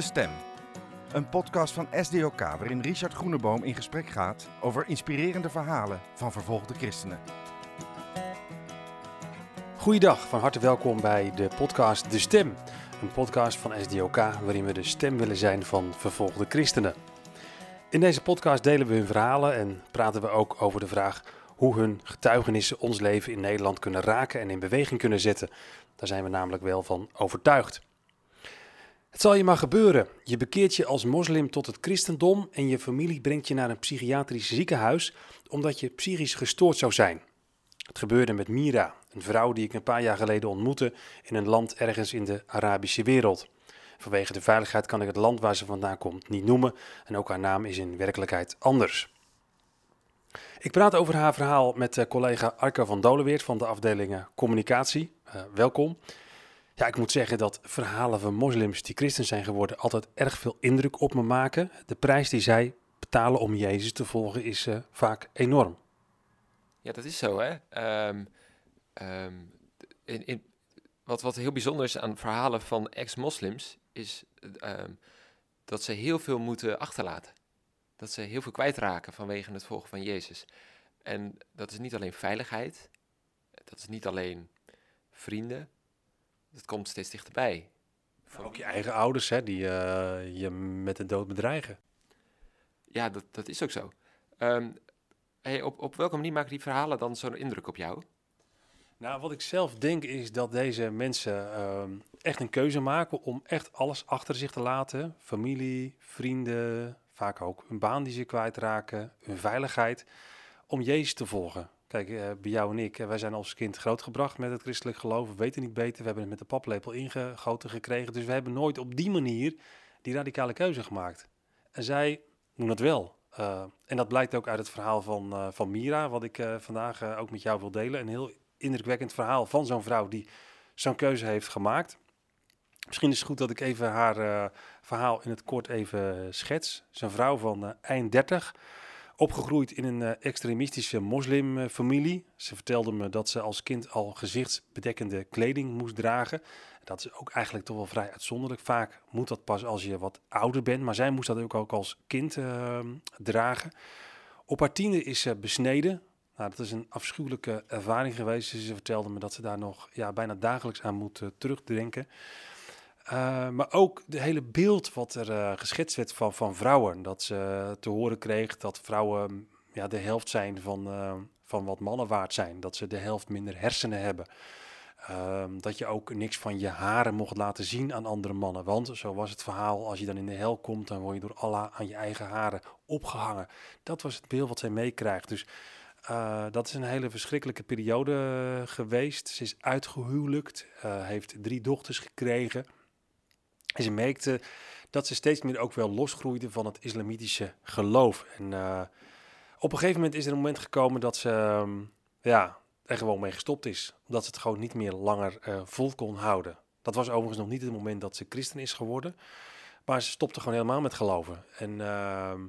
De Stem. Een podcast van SDOK waarin Richard Groeneboom in gesprek gaat over inspirerende verhalen van vervolgde christenen. Goeiedag, van harte welkom bij de podcast De Stem. Een podcast van SDOK waarin we de stem willen zijn van vervolgde christenen. In deze podcast delen we hun verhalen en praten we ook over de vraag hoe hun getuigenissen ons leven in Nederland kunnen raken en in beweging kunnen zetten. Daar zijn we namelijk wel van overtuigd. Het zal je maar gebeuren. Je bekeert je als moslim tot het christendom en je familie brengt je naar een psychiatrisch ziekenhuis omdat je psychisch gestoord zou zijn. Het gebeurde met Mira, een vrouw die ik een paar jaar geleden ontmoette in een land ergens in de Arabische wereld. Vanwege de veiligheid kan ik het land waar ze vandaan komt niet noemen en ook haar naam is in werkelijkheid anders. Ik praat over haar verhaal met uh, collega Arco van Doleweert van de afdeling Communicatie. Uh, welkom. Ja, ik moet zeggen dat verhalen van moslims die christen zijn geworden altijd erg veel indruk op me maken. De prijs die zij betalen om Jezus te volgen is uh, vaak enorm. Ja, dat is zo, hè. Um, um, in, in, wat, wat heel bijzonder is aan verhalen van ex-moslims, is um, dat ze heel veel moeten achterlaten. Dat ze heel veel kwijtraken vanwege het volgen van Jezus. En dat is niet alleen veiligheid, dat is niet alleen vrienden, dat komt steeds dichterbij. Voor ook je eigen ouders, hè, die uh, je met de dood bedreigen. Ja, dat, dat is ook zo. Um, hey, op, op welke manier maken die verhalen dan zo'n indruk op jou? Nou, wat ik zelf denk is dat deze mensen uh, echt een keuze maken om echt alles achter zich te laten. Familie, vrienden, vaak ook hun baan die ze kwijtraken, hun veiligheid, om Jezus te volgen. Kijk, uh, bij jou en ik, wij zijn als kind grootgebracht met het christelijk geloof. We weten niet beter, we hebben het met de paplepel ingegoten gekregen. Dus we hebben nooit op die manier die radicale keuze gemaakt. En zij doen dat wel. Uh, en dat blijkt ook uit het verhaal van, van Mira, wat ik vandaag ook met jou wil delen. Een heel indrukwekkend verhaal van zo'n vrouw die zo'n keuze heeft gemaakt. Misschien is het goed dat ik even haar verhaal in het kort even schets. Zijn vrouw van eind 30, opgegroeid in een uh, extremistische moslimfamilie. Ze vertelde me dat ze als kind al gezichtsbedekkende kleding moest dragen. Dat is ook eigenlijk toch wel vrij uitzonderlijk. Vaak moet dat pas als je wat ouder bent, maar zij moest dat ook, ook als kind ehm, dragen. Op haar tiende is ze besneden. Nou, dat is een afschuwelijke ervaring geweest. Ze vertelde me dat ze daar nog ja, bijna dagelijks aan moet terugdenken. Uh, maar ook de hele beeld wat er uh, geschetst werd van, van vrouwen. Dat ze te horen kreeg dat vrouwen ja, de helft zijn van, van wat mannen waard zijn. Dat ze de helft minder hersenen hebben. Ehm, dat je ook niks van je haren mocht laten zien aan andere mannen. Want zo was het verhaal, als je dan in de hel komt, dan word je door Allah aan je eigen haren opgehangen. Dat was het beeld wat zij meekrijgt. Dus dat is een hele verschrikkelijke periode geweest. Ze is uitgehuwelijkt, heeft drie dochters gekregen. En ze merkte dat ze steeds meer ook wel losgroeide van het islamitische geloof. En uh, op een gegeven moment is er een moment gekomen dat ze um, ja, er gewoon mee gestopt is. Omdat ze het gewoon niet meer langer vol kon houden. Dat was overigens nog niet het moment dat ze christen is geworden. Maar ze stopte gewoon helemaal met geloven. En ehm,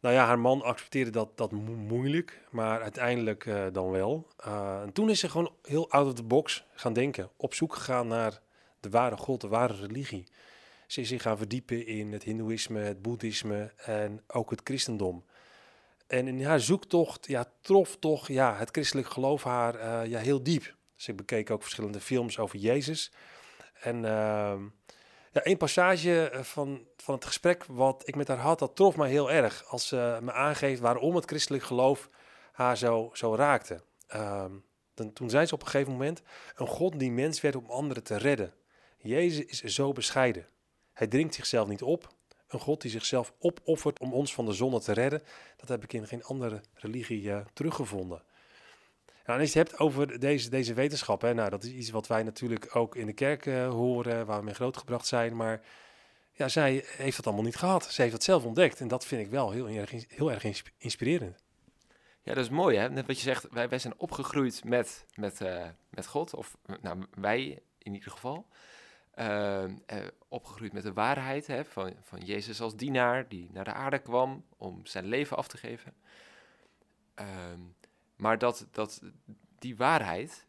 nou ja, haar man accepteerde dat, dat mo moeilijk, maar uiteindelijk uh, dan wel. En toen is ze gewoon heel out of the box gaan denken. Op zoek gegaan naar de ware God, de ware religie. Ze is zich gaan verdiepen in het hindoeïsme, het boeddhisme en ook het christendom. En in haar zoektocht ja, trof toch ja, het christelijk geloof haar uh, ja, heel diep. Ik bekeek ook verschillende films over Jezus. En ehm, ja, een passage van, van het gesprek wat ik met haar had, dat trof mij heel erg. Als ze me aangeeft waarom het christelijk geloof haar zo, zo raakte. Um, dan, toen zei ze op een gegeven moment, een God die mens werd om anderen te redden. Jezus is zo bescheiden. Hij dringt zichzelf niet op. Een God die zichzelf opoffert om ons van de zonde te redden, dat heb ik in geen andere religie uh, teruggevonden. En als je het hebt over deze, deze wetenschap, hè, nou, dat is iets wat wij natuurlijk ook in de kerk uh, horen, waar we mee grootgebracht zijn. Maar ja, zij heeft dat allemaal niet gehad. Ze heeft dat zelf ontdekt. En dat vind ik wel heel, erg, heel erg inspirerend. Ja, dat is mooi hè. Net wat je zegt, wij, wij zijn opgegroeid met, met, met God. Of nou, wij in ieder geval. Uh, uh, opgegroeid met de waarheid hè, van, van Jezus als dienaar die naar de aarde kwam om zijn leven af te geven. Ehm, maar dat, dat die waarheid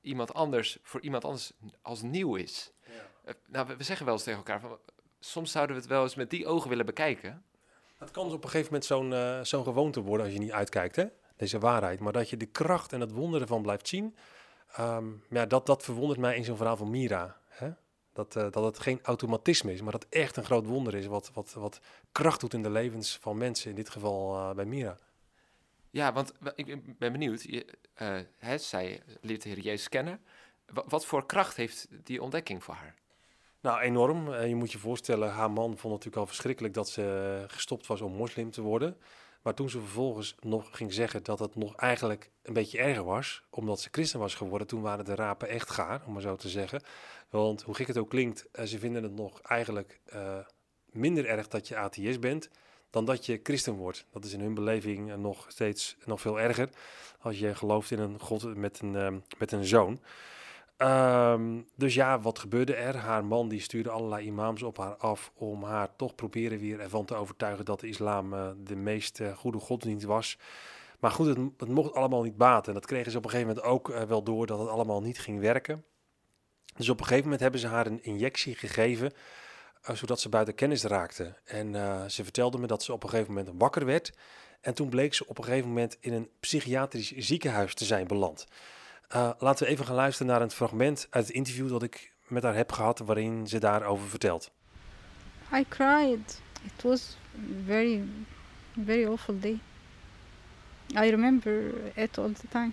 iemand anders voor iemand anders als nieuw is. Ja. Uh, nou, we, we, zeggen wel eens tegen elkaar van soms zouden we het wel eens met die ogen willen bekijken. Het kan dus op een gegeven moment zo'n eh, zo'n gewoonte worden als je niet uitkijkt, hè? deze waarheid. Maar dat je de kracht en het wonder ervan blijft zien, ehm, ja, dat, dat verwondert mij in zo'n verhaal van Mira. Dat, eh, dat het geen automatisme is, maar dat echt een groot wonder is wat, wat, wat kracht doet in de levens van mensen, in dit geval eh, bij Mira. Ja, want wa- ik ben- ben benieuwd. Je, eh, hè, zij leert de Heer Jezus kennen. Wa- wat voor kracht heeft die ontdekking voor haar? Nou, enorm. Je moet je voorstellen, haar man vond het natuurlijk al verschrikkelijk dat ze gestopt was om moslim te worden. Maar toen ze vervolgens nog ging zeggen dat het nog eigenlijk een beetje erger was, omdat ze christen was geworden, toen waren de rapen echt gaar, om maar zo te zeggen. Want hoe gek het ook klinkt, eh, ze vinden het nog eigenlijk eh, minder erg dat je atheïst bent dan dat je christen wordt. Dat is in hun beleving eh, nog steeds nog veel erger als je gelooft in een God met een, eh, met een zoon. Ehm, dus ja, wat gebeurde er? Haar man die stuurde allerlei imams op haar af om haar toch proberen weer ervan te overtuigen dat de islam eh, de meest eh, goede godsdienst was. Maar goed, het, het mocht allemaal niet baten. En dat kregen ze op een gegeven moment ook eh, wel door dat het allemaal niet ging werken. Dus op een gegeven moment hebben ze haar een injectie gegeven, zodat ze buiten kennis raakte. En ze vertelde me dat ze op een gegeven moment wakker werd. En toen bleek ze op een gegeven moment in een psychiatrisch ziekenhuis te zijn beland. Uh, laten we even gaan luisteren naar een fragment uit het interview dat ik met haar heb gehad, waarin ze daarover vertelt. I cried. It was very, very awful day. I remember it all the time.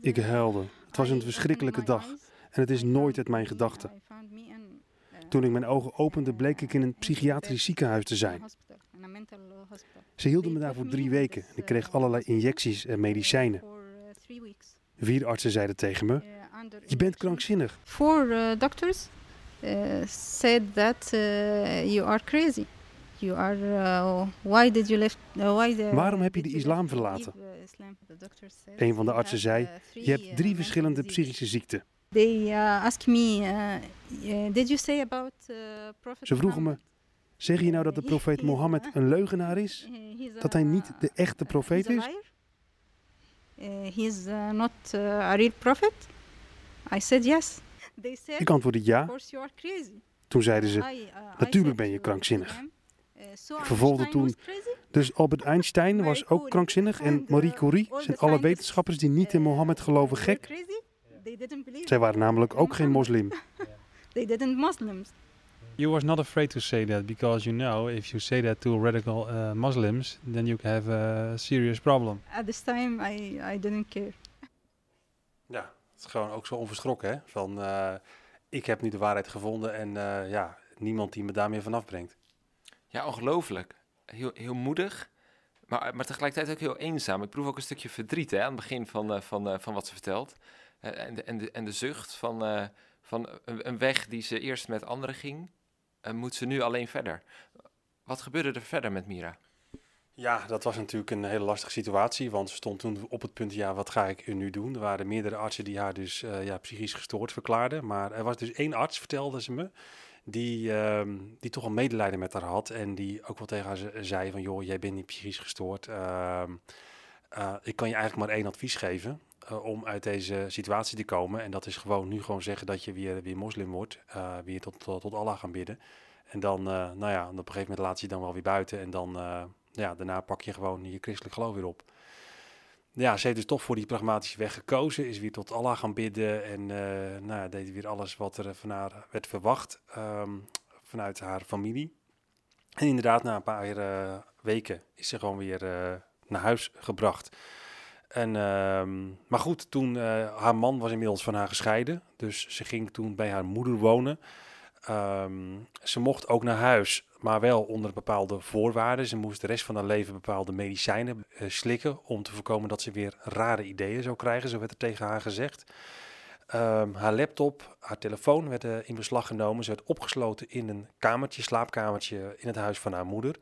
Ik huilde. Het was een verschrikkelijke dag. En het is nooit uit mijn gedachten. Uh, Toen ik mijn ogen opende, bleek ik in een psychiatrisch ziekenhuis te zijn. hospital, in a mental, uh, hospital. Ze hielden me daar voor drie weken en ik kreeg allerlei injecties en medicijnen. Vier artsen zeiden tegen me: Je bent krankzinnig. Four uh, doctors uh, said that uh, you are crazy. You are. Why did you left? Why the, Waarom heb je de islam verlaten? Een van de artsen zei, Je hebt drie verschillende diseases." psychische ziekten. They asked me, did you say about Ze vroegen me? Zeg je nou dat de profeet he is, Mohammed een leugenaar is? Dat hij niet de echte profeet is? liar? Uh, he's uh, not uh, a real prophet? I said yes. Ik antwoordde ja. Toen zeiden ze: uh, "Natuurlijk ben je krankzinnig." Ik vervolgde toen? Dus Albert Einstein was ook krankzinnig en Marie Curie zijn alle wetenschappers die niet in Mohammed geloven gek. Zij waren namelijk ook geen moslim. They didn't Muslims. You was not afraid to say that because you know if you say that to radical uh, Muslims, then you have a serious problem. At this time, I, I didn't care. Ja, het is gewoon ook zo onverschrokken, hè? Van, eh, ik heb nu de waarheid gevonden en eh, ja, niemand die me daarmee vanaf brengt. Ja, ongelooflijk. Heel, heel moedig, maar, maar tegelijkertijd ook heel eenzaam. Ik proef ook een stukje verdriet hè, aan het begin van, eh, van, eh, van wat ze vertelt. En, de, en, de, en de zucht van, eh, van een, een weg die ze eerst met anderen ging, eh, moet ze nu alleen verder. Wat gebeurde er verder met Mira? Ja, dat was natuurlijk een hele lastige situatie, want ze stond toen op het punt, ja, wat ga ik nu doen? Er waren meerdere artsen die haar dus eh, ja, psychisch gestoord verklaarden, maar er was dus één arts, vertelde ze me, die, ehm, die toch al medelijden met haar had en die ook wel tegen haar ze- zei van, joh, jij bent niet psychisch gestoord. Ehm, eh, ik kan je eigenlijk maar één advies geven eh, om uit deze situatie te komen en dat is gewoon nu gewoon zeggen dat je weer, weer moslim wordt, eh, weer tot, tot, Allah gaan bidden. En dan, nou ja, op een gegeven moment laat je dan wel weer buiten en dan... ja, daarna pak je gewoon je christelijk geloof weer op. Ja, ze heeft dus toch voor die pragmatische weg gekozen. Is weer tot Allah gaan bidden. En nou, ja, deed weer alles wat er van haar werd verwacht. ehm, vanuit haar familie. En inderdaad, na een paar weken is ze gewoon weer naar huis gebracht. En, ehm, maar goed, toen eh, haar man was inmiddels van haar gescheiden. Dus ze ging toen bij haar moeder wonen. Ehm, ze mocht ook naar huis, maar wel onder bepaalde voorwaarden. Ze moest de rest van haar leven bepaalde medicijnen eh, slikken om te voorkomen dat ze weer rare ideeën zou krijgen, zo werd er tegen haar gezegd. Ehm, haar laptop, haar telefoon werden in beslag genomen. Ze werd opgesloten in een kamertje, slaapkamertje in het huis van haar moeder,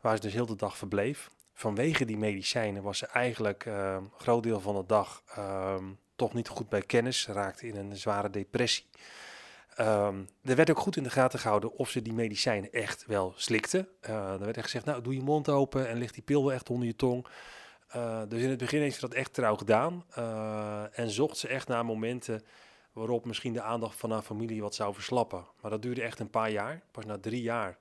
waar ze dus heel de dag verbleef. Vanwege die medicijnen was ze eigenlijk eh, een groot deel van de dag ehm, toch niet goed bij kennis. Ze raakte in een zware depressie. Ehm, er werd ook goed in de gaten gehouden of ze die medicijnen echt wel slikte. Eh er werd echt gezegd, nou doe je mond open en ligt die pil wel echt onder je tong. Eh, dus in het begin heeft ze dat echt trouw gedaan. Eh, en zocht ze echt naar momenten waarop misschien de aandacht van haar familie wat zou verslappen. Maar dat duurde echt een paar jaar. Pas na drie jaar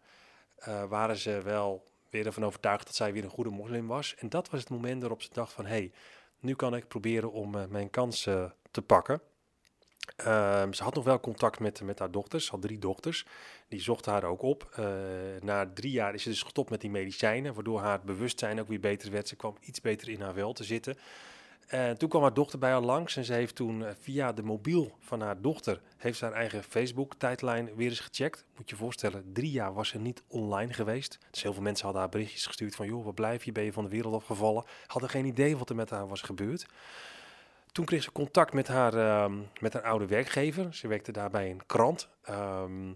waren ze wel weer ervan overtuigd dat zij weer een goede moslim was. En dat was het moment waarop ze dacht van... hey, nu kan ik proberen om eh, mijn kans eh, te pakken. Ehm, ze had nog wel contact met, met haar dochters, ze had drie dochters. Die zochten haar ook op. Eh, na drie jaar is ze dus gestopt met die medicijnen, waardoor haar bewustzijn ook weer beter werd. Ze kwam iets beter in haar wel te zitten. En toen kwam haar dochter bij haar langs en ze heeft toen eh, via de mobiel van haar dochter, heeft haar eigen Facebook-tijdlijn weer eens gecheckt. Moet je je voorstellen, drie jaar was ze niet online geweest. Dus heel veel mensen hadden haar berichtjes gestuurd van, joh, waar blijf je, ben je van de wereld afgevallen? Hadden geen idee wat er met haar was gebeurd. Toen kreeg ze contact met haar, ehm, met haar oude werkgever. Ze werkte daar bij een krant. Ehm,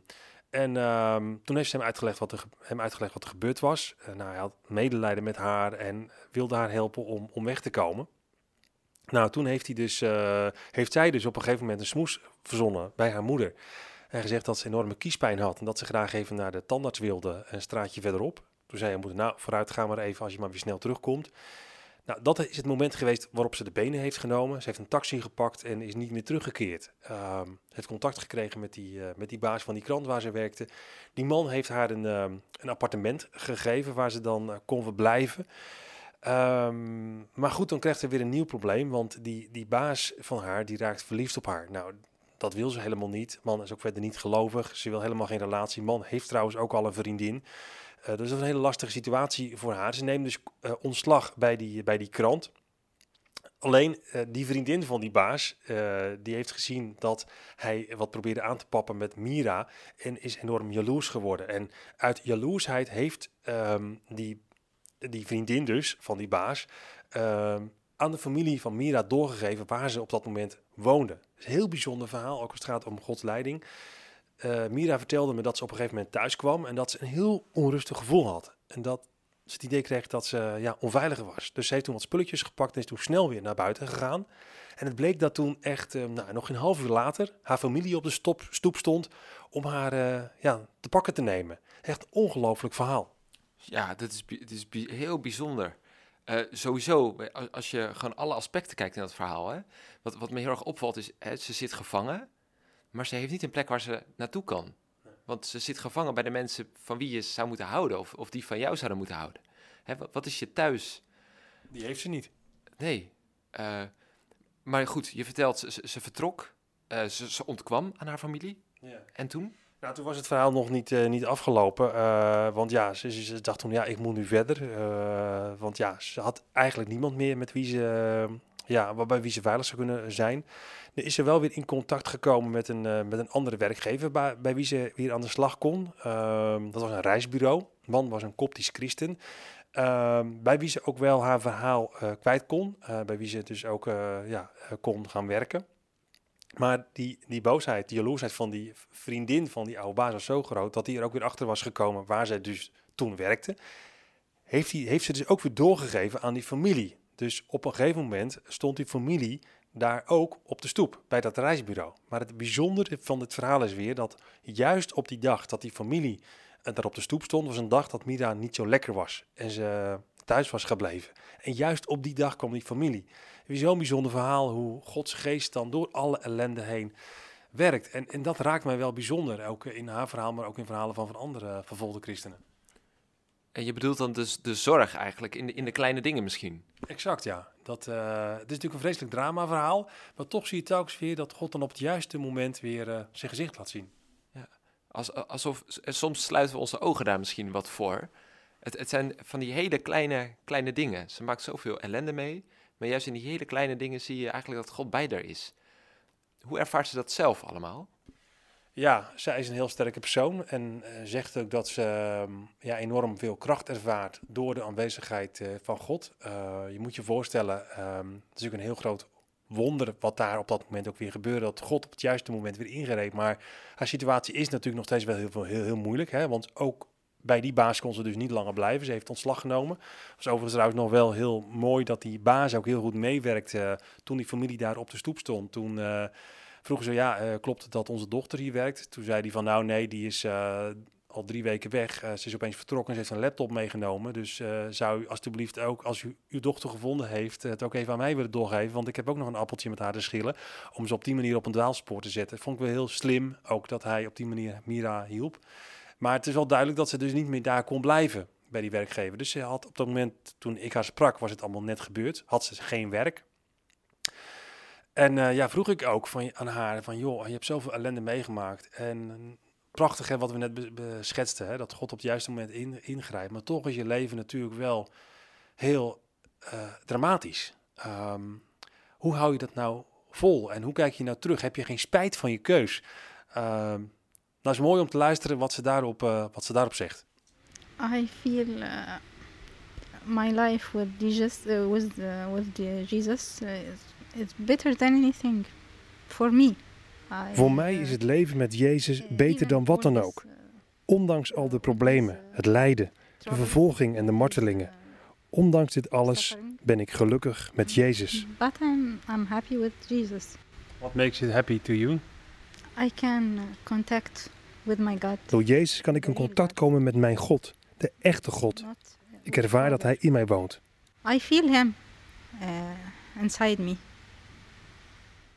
en ehm, toen heeft ze hem uitgelegd wat er, hem uitgelegd wat er gebeurd was. Nou, hij had medelijden met haar en wilde haar helpen om, om weg te komen. Nou, toen heeft, hij dus, eh, heeft zij dus op een gegeven moment een smoes verzonnen bij haar moeder. En gezegd dat ze enorme kiespijn had en dat ze graag even naar de tandarts wilde, een straatje verderop. Toen zei haar moeder, nou, vooruit, ga maar even als je maar weer snel terugkomt. Nou, dat is het moment geweest waarop ze de benen heeft genomen. Ze heeft een taxi gepakt en is niet meer teruggekeerd. Ze heeft contact gekregen met die, eh, met die baas van die krant waar ze werkte. Die man heeft haar een, ehm, een appartement gegeven waar ze dan eh, kon verblijven. Ehm, maar goed, dan krijgt ze weer een nieuw probleem, want die, die baas van haar, die raakt verliefd op haar. Nou, dat wil ze helemaal niet. Man is ook verder niet gelovig. Ze wil helemaal geen relatie. Man heeft trouwens ook al een vriendin. Eh, dus dat is een hele lastige situatie voor haar. Ze neemt dus eh, ontslag bij die, bij die krant. Alleen eh, die vriendin van die baas, die heeft gezien dat hij wat probeerde aan te pappen met Mira en is enorm jaloers geworden. En uit jaloersheid heeft ehm, die, die vriendin dus van die baas ehm, aan de familie van Mira doorgegeven waar ze op dat moment woonde. Een heel bijzonder verhaal, ook als het gaat om Gods leiding. Eh, Mira vertelde me dat ze op een gegeven moment thuis kwam en dat ze een heel onrustig gevoel had. En dat ze het idee kreeg dat ze ja, onveiliger was. Dus ze heeft toen wat spulletjes gepakt en is toen snel weer naar buiten gegaan. En het bleek dat toen echt, eh, nou, nog een half uur later, haar familie op de stop, stoep stond om haar eh, ja, te pakken te nemen. Echt ongelooflijk verhaal. Ja, dat is, dit is bi- heel bijzonder. Eh, sowieso, eh, als, je gewoon alle aspecten kijkt in dat verhaal. Hè, wat, wat me heel erg opvalt is, hè, ze zit gevangen, maar ze heeft niet een plek waar ze naartoe kan. Want ze zit gevangen bij de mensen van wie je zou moeten houden, of, of die van jou zouden moeten houden. Hè, wat, wat is je thuis? Die heeft ze niet. Nee. Eh, maar goed, je vertelt, ze, ze, vertrok, ze, ze ontkwam aan haar familie. En toen? Toen was het verhaal nog niet, eh, niet afgelopen. eh, want ja, ze, dacht toen, ja, ik moet nu verder. eh, want ja, ze had eigenlijk niemand meer met wie ze, ja, waarbij wie ze veilig zou kunnen zijn. Nu is ze wel weer in contact gekomen met een, met een andere werkgever bij, bij wie ze weer aan de slag kon. Ehm, dat was een reisbureau. De man was een koptisch christen. Ehm, bij wie ze ook wel haar verhaal kwijt kon. bij wie ze dus ook ja, kon gaan werken. Maar die, die boosheid, die jaloersheid van die vriendin van die oude baas was zo groot dat hij er ook weer achter was gekomen waar zij dus toen werkte. Heeft, hij, heeft ze dus ook weer doorgegeven aan die familie. Dus op een gegeven moment stond die familie daar ook op de stoep bij dat reisbureau. Maar het bijzondere van dit verhaal is weer dat juist op die dag dat die familie daar op de stoep stond, was een dag dat Mira niet zo lekker was en ze thuis was gebleven. En juist op die dag kwam die familie. Het is zo'n bijzonder verhaal hoe Gods geest dan door alle ellende heen werkt. En, en dat raakt mij wel bijzonder, ook in haar verhaal, maar ook in verhalen van, van andere vervolgde christenen. En je bedoelt dan dus de zorg eigenlijk, in de, in de kleine dingen misschien? Exact, ja. Dat, eh, het is natuurlijk een vreselijk dramaverhaal, maar toch zie je telkens weer dat God dan op het juiste moment weer eh, zijn gezicht laat zien. Als, alsof, soms sluiten we onze ogen daar misschien wat voor. Het, zijn van die hele kleine, kleine dingen. Ze maakt zoveel ellende mee, maar juist in die hele kleine dingen zie je eigenlijk dat God bij haar is. Hoe ervaart ze dat zelf allemaal? Ja, zij is een heel sterke persoon en eh, zegt ook dat ze ehm, ja, enorm veel kracht ervaart door de aanwezigheid eh, van God. Eh, je moet je voorstellen, ehm, het is natuurlijk een heel groot wonder wat daar op dat moment ook weer gebeurde, dat God op het juiste moment weer ingreep. Maar haar situatie is natuurlijk nog steeds wel heel, heel, heel moeilijk, hè? want ook bij die baas kon ze dus niet langer blijven. Ze heeft ontslag genomen. Was overigens trouwens nog wel heel mooi dat die baas ook heel goed meewerkte eh, toen die familie daar op de stoep stond. Toen eh, vroegen ze, ja, eh, klopt het dat onze dochter hier werkt? Toen zei hij van, nou nee, die is al drie weken weg. Ze is opeens vertrokken. Ze heeft een laptop meegenomen. Dus zou u alstublieft ook, als u uw dochter gevonden heeft, het ook even aan mij willen doorgeven. Want ik heb ook nog een appeltje met haar te schillen. Om ze op die manier op een dwaalspoor te zetten. Vond ik wel heel slim. Ook dat hij op die manier Mira hielp. Maar het is wel duidelijk dat ze dus niet meer daar kon blijven bij die werkgever. Dus ze had op dat moment, toen ik haar sprak, was het allemaal net gebeurd. Had ze geen werk. En eh, ja, vroeg ik ook van, aan haar van, joh, je hebt zoveel ellende meegemaakt. En prachtig hè, wat we net be- beschetsten, hè, dat God op het juiste moment in, ingrijpt. Maar toch is je leven natuurlijk wel heel eh, dramatisch. Ehm, hoe hou je dat nou vol? En hoe kijk je nou terug? Heb je geen spijt van je keus? Ehm nou is mooi om te luisteren wat ze daarop, eh, wat ze daarop zegt. I feel uh, my life with Jesus, uh, with uh, with the Jesus, uh, is, better than anything for me. I, Voor mij uh, is het leven met Jezus uh, beter dan wat dan ook. uh, Ondanks al de problemen, het lijden, trouble, vervolging en de martelingen. uh, ondanks dit alles ben ik gelukkig met Jezus. But I'm I'm happy with Jesus. What makes it happy to you? I can uh, contact with my God. Door Jezus kan ik in contact komen met mijn God, de echte God. Ik ervaar dat Hij in mij woont. I feel Him uh, inside me.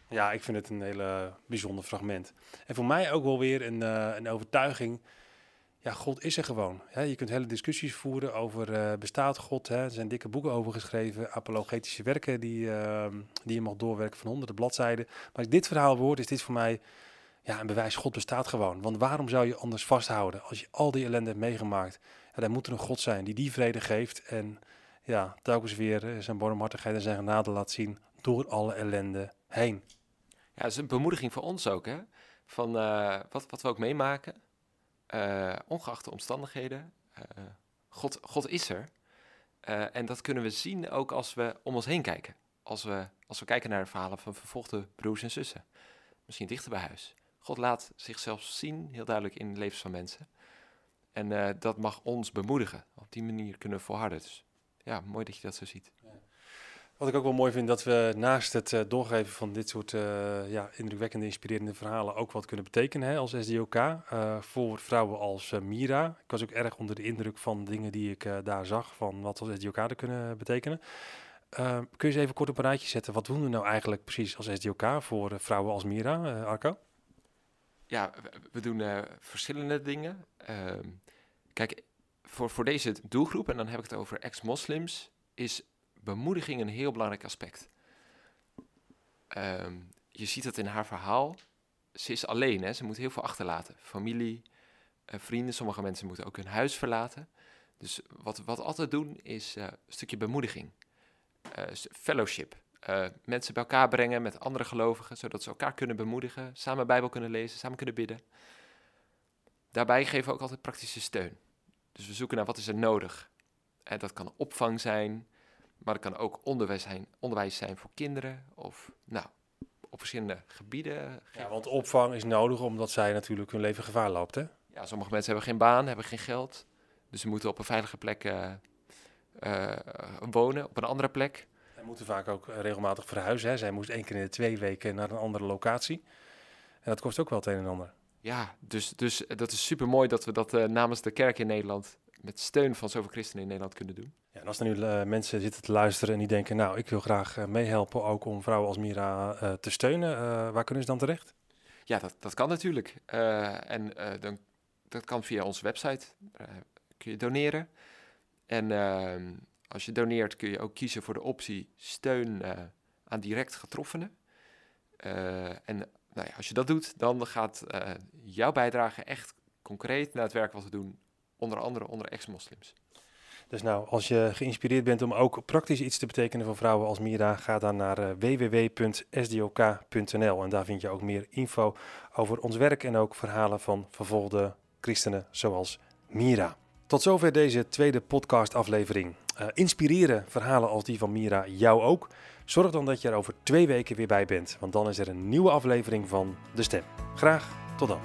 Ja, ik vind het een hele bijzonder fragment. En voor mij ook wel weer een, eh, een overtuiging. Ja, God is er gewoon. Hè? Je kunt hele discussies voeren over eh, bestaat God. Hè? Er zijn dikke boeken over geschreven, apologetische werken die, ehm, die je mag doorwerken van honderden bladzijden. Maar als ik dit verhaal hoor, is dit voor mij ja, een bewijs. God bestaat gewoon. Want waarom zou je anders vasthouden als je al die ellende hebt meegemaakt? Ja, dan moet er een God zijn die die vrede geeft en ja, telkens weer eh, zijn barmhartigheid en zijn genade laat zien door alle ellende heen. Ja, dat is een bemoediging voor ons ook, hè? Van eh, wat, wat we ook meemaken, eh, ongeacht de omstandigheden. God, God is er. En dat kunnen we zien ook als we om ons heen kijken. Als we, als we kijken naar de verhalen van vervolgde broers en zussen. Misschien dichter bij huis. God laat zichzelf zien, heel duidelijk in de levens van mensen. En eh, dat mag ons bemoedigen. Op die manier kunnen we volharden. Dus ja, mooi dat je dat zo ziet. Wat ik ook wel mooi vind, dat we naast het eh, doorgeven van dit soort eh, ja, indrukwekkende, inspirerende verhalen ook wat kunnen betekenen hè, als SDOK. voor vrouwen als Mira. Ik was ook erg onder de indruk van dingen die ik daar zag, van wat als SDOK er kunnen betekenen. Kun je eens even kort op een rijtje zetten, wat doen we nou eigenlijk precies als SDOK voor vrouwen als Mira, Arco? Ja, we, doen eh, verschillende dingen. Ehm, kijk, voor, voor deze doelgroep, en dan heb ik het over ex-moslims, is bemoediging een heel belangrijk aspect. Ehm, je ziet het in haar verhaal. Ze is alleen, hè? ze moet heel veel achterlaten. Familie, eh, vrienden, sommige mensen moeten ook hun huis verlaten. Dus wat, we altijd doen is eh, een stukje bemoediging. Fellowship. Eh, mensen bij elkaar brengen met andere gelovigen, zodat ze elkaar kunnen bemoedigen, samen Bijbel kunnen lezen, samen kunnen bidden. Daarbij geven we ook altijd praktische steun. Dus we zoeken naar wat is er nodig. En dat kan opvang zijn, maar het kan ook onderwijs zijn, onderwijs zijn voor kinderen of nou, op verschillende gebieden. Ja, want opvang is nodig omdat zij natuurlijk hun leven gevaar loopt. Hè? Ja, sommige mensen hebben geen baan, hebben geen geld. Dus ze moeten op een veilige plek eh, eh, wonen, op een andere plek. Moeten vaak ook eh, regelmatig verhuizen. Hè? Zij moest één keer in de twee weken naar een andere locatie. En dat kost ook wel het een en ander. Ja, dus, dus eh, dat is super mooi dat we dat eh, namens de kerk in Nederland, met steun van zoveel christenen in Nederland kunnen doen. Ja, en als er nu mensen zitten te luisteren en die denken, nou, ik wil graag eh, meehelpen ook om vrouwen als Mira te steunen, waar kunnen ze dan terecht? Ja, dat, dat kan natuurlijk. En dan, dat kan via onze website. Kun je doneren. En ehm, als je doneert kun je ook kiezen voor de optie steun eh, aan direct getroffenen. Eh, en nou ja, als je dat doet, dan gaat eh, jouw bijdrage echt concreet naar het werk wat we doen. Onder andere onder ex-moslims. Dus nou, als je geïnspireerd bent om ook praktisch iets te betekenen voor vrouwen als Mira, ga dan naar www.sdok.nl en daar vind je ook meer info over ons werk en ook verhalen van vervolgde christenen zoals Mira. Tot zover deze tweede podcastaflevering. Eh inspireren verhalen als die van Mira jou ook? Zorg dan dat je er over twee weken weer bij bent, want dan is er een nieuwe aflevering van De Stem. Graag tot dan.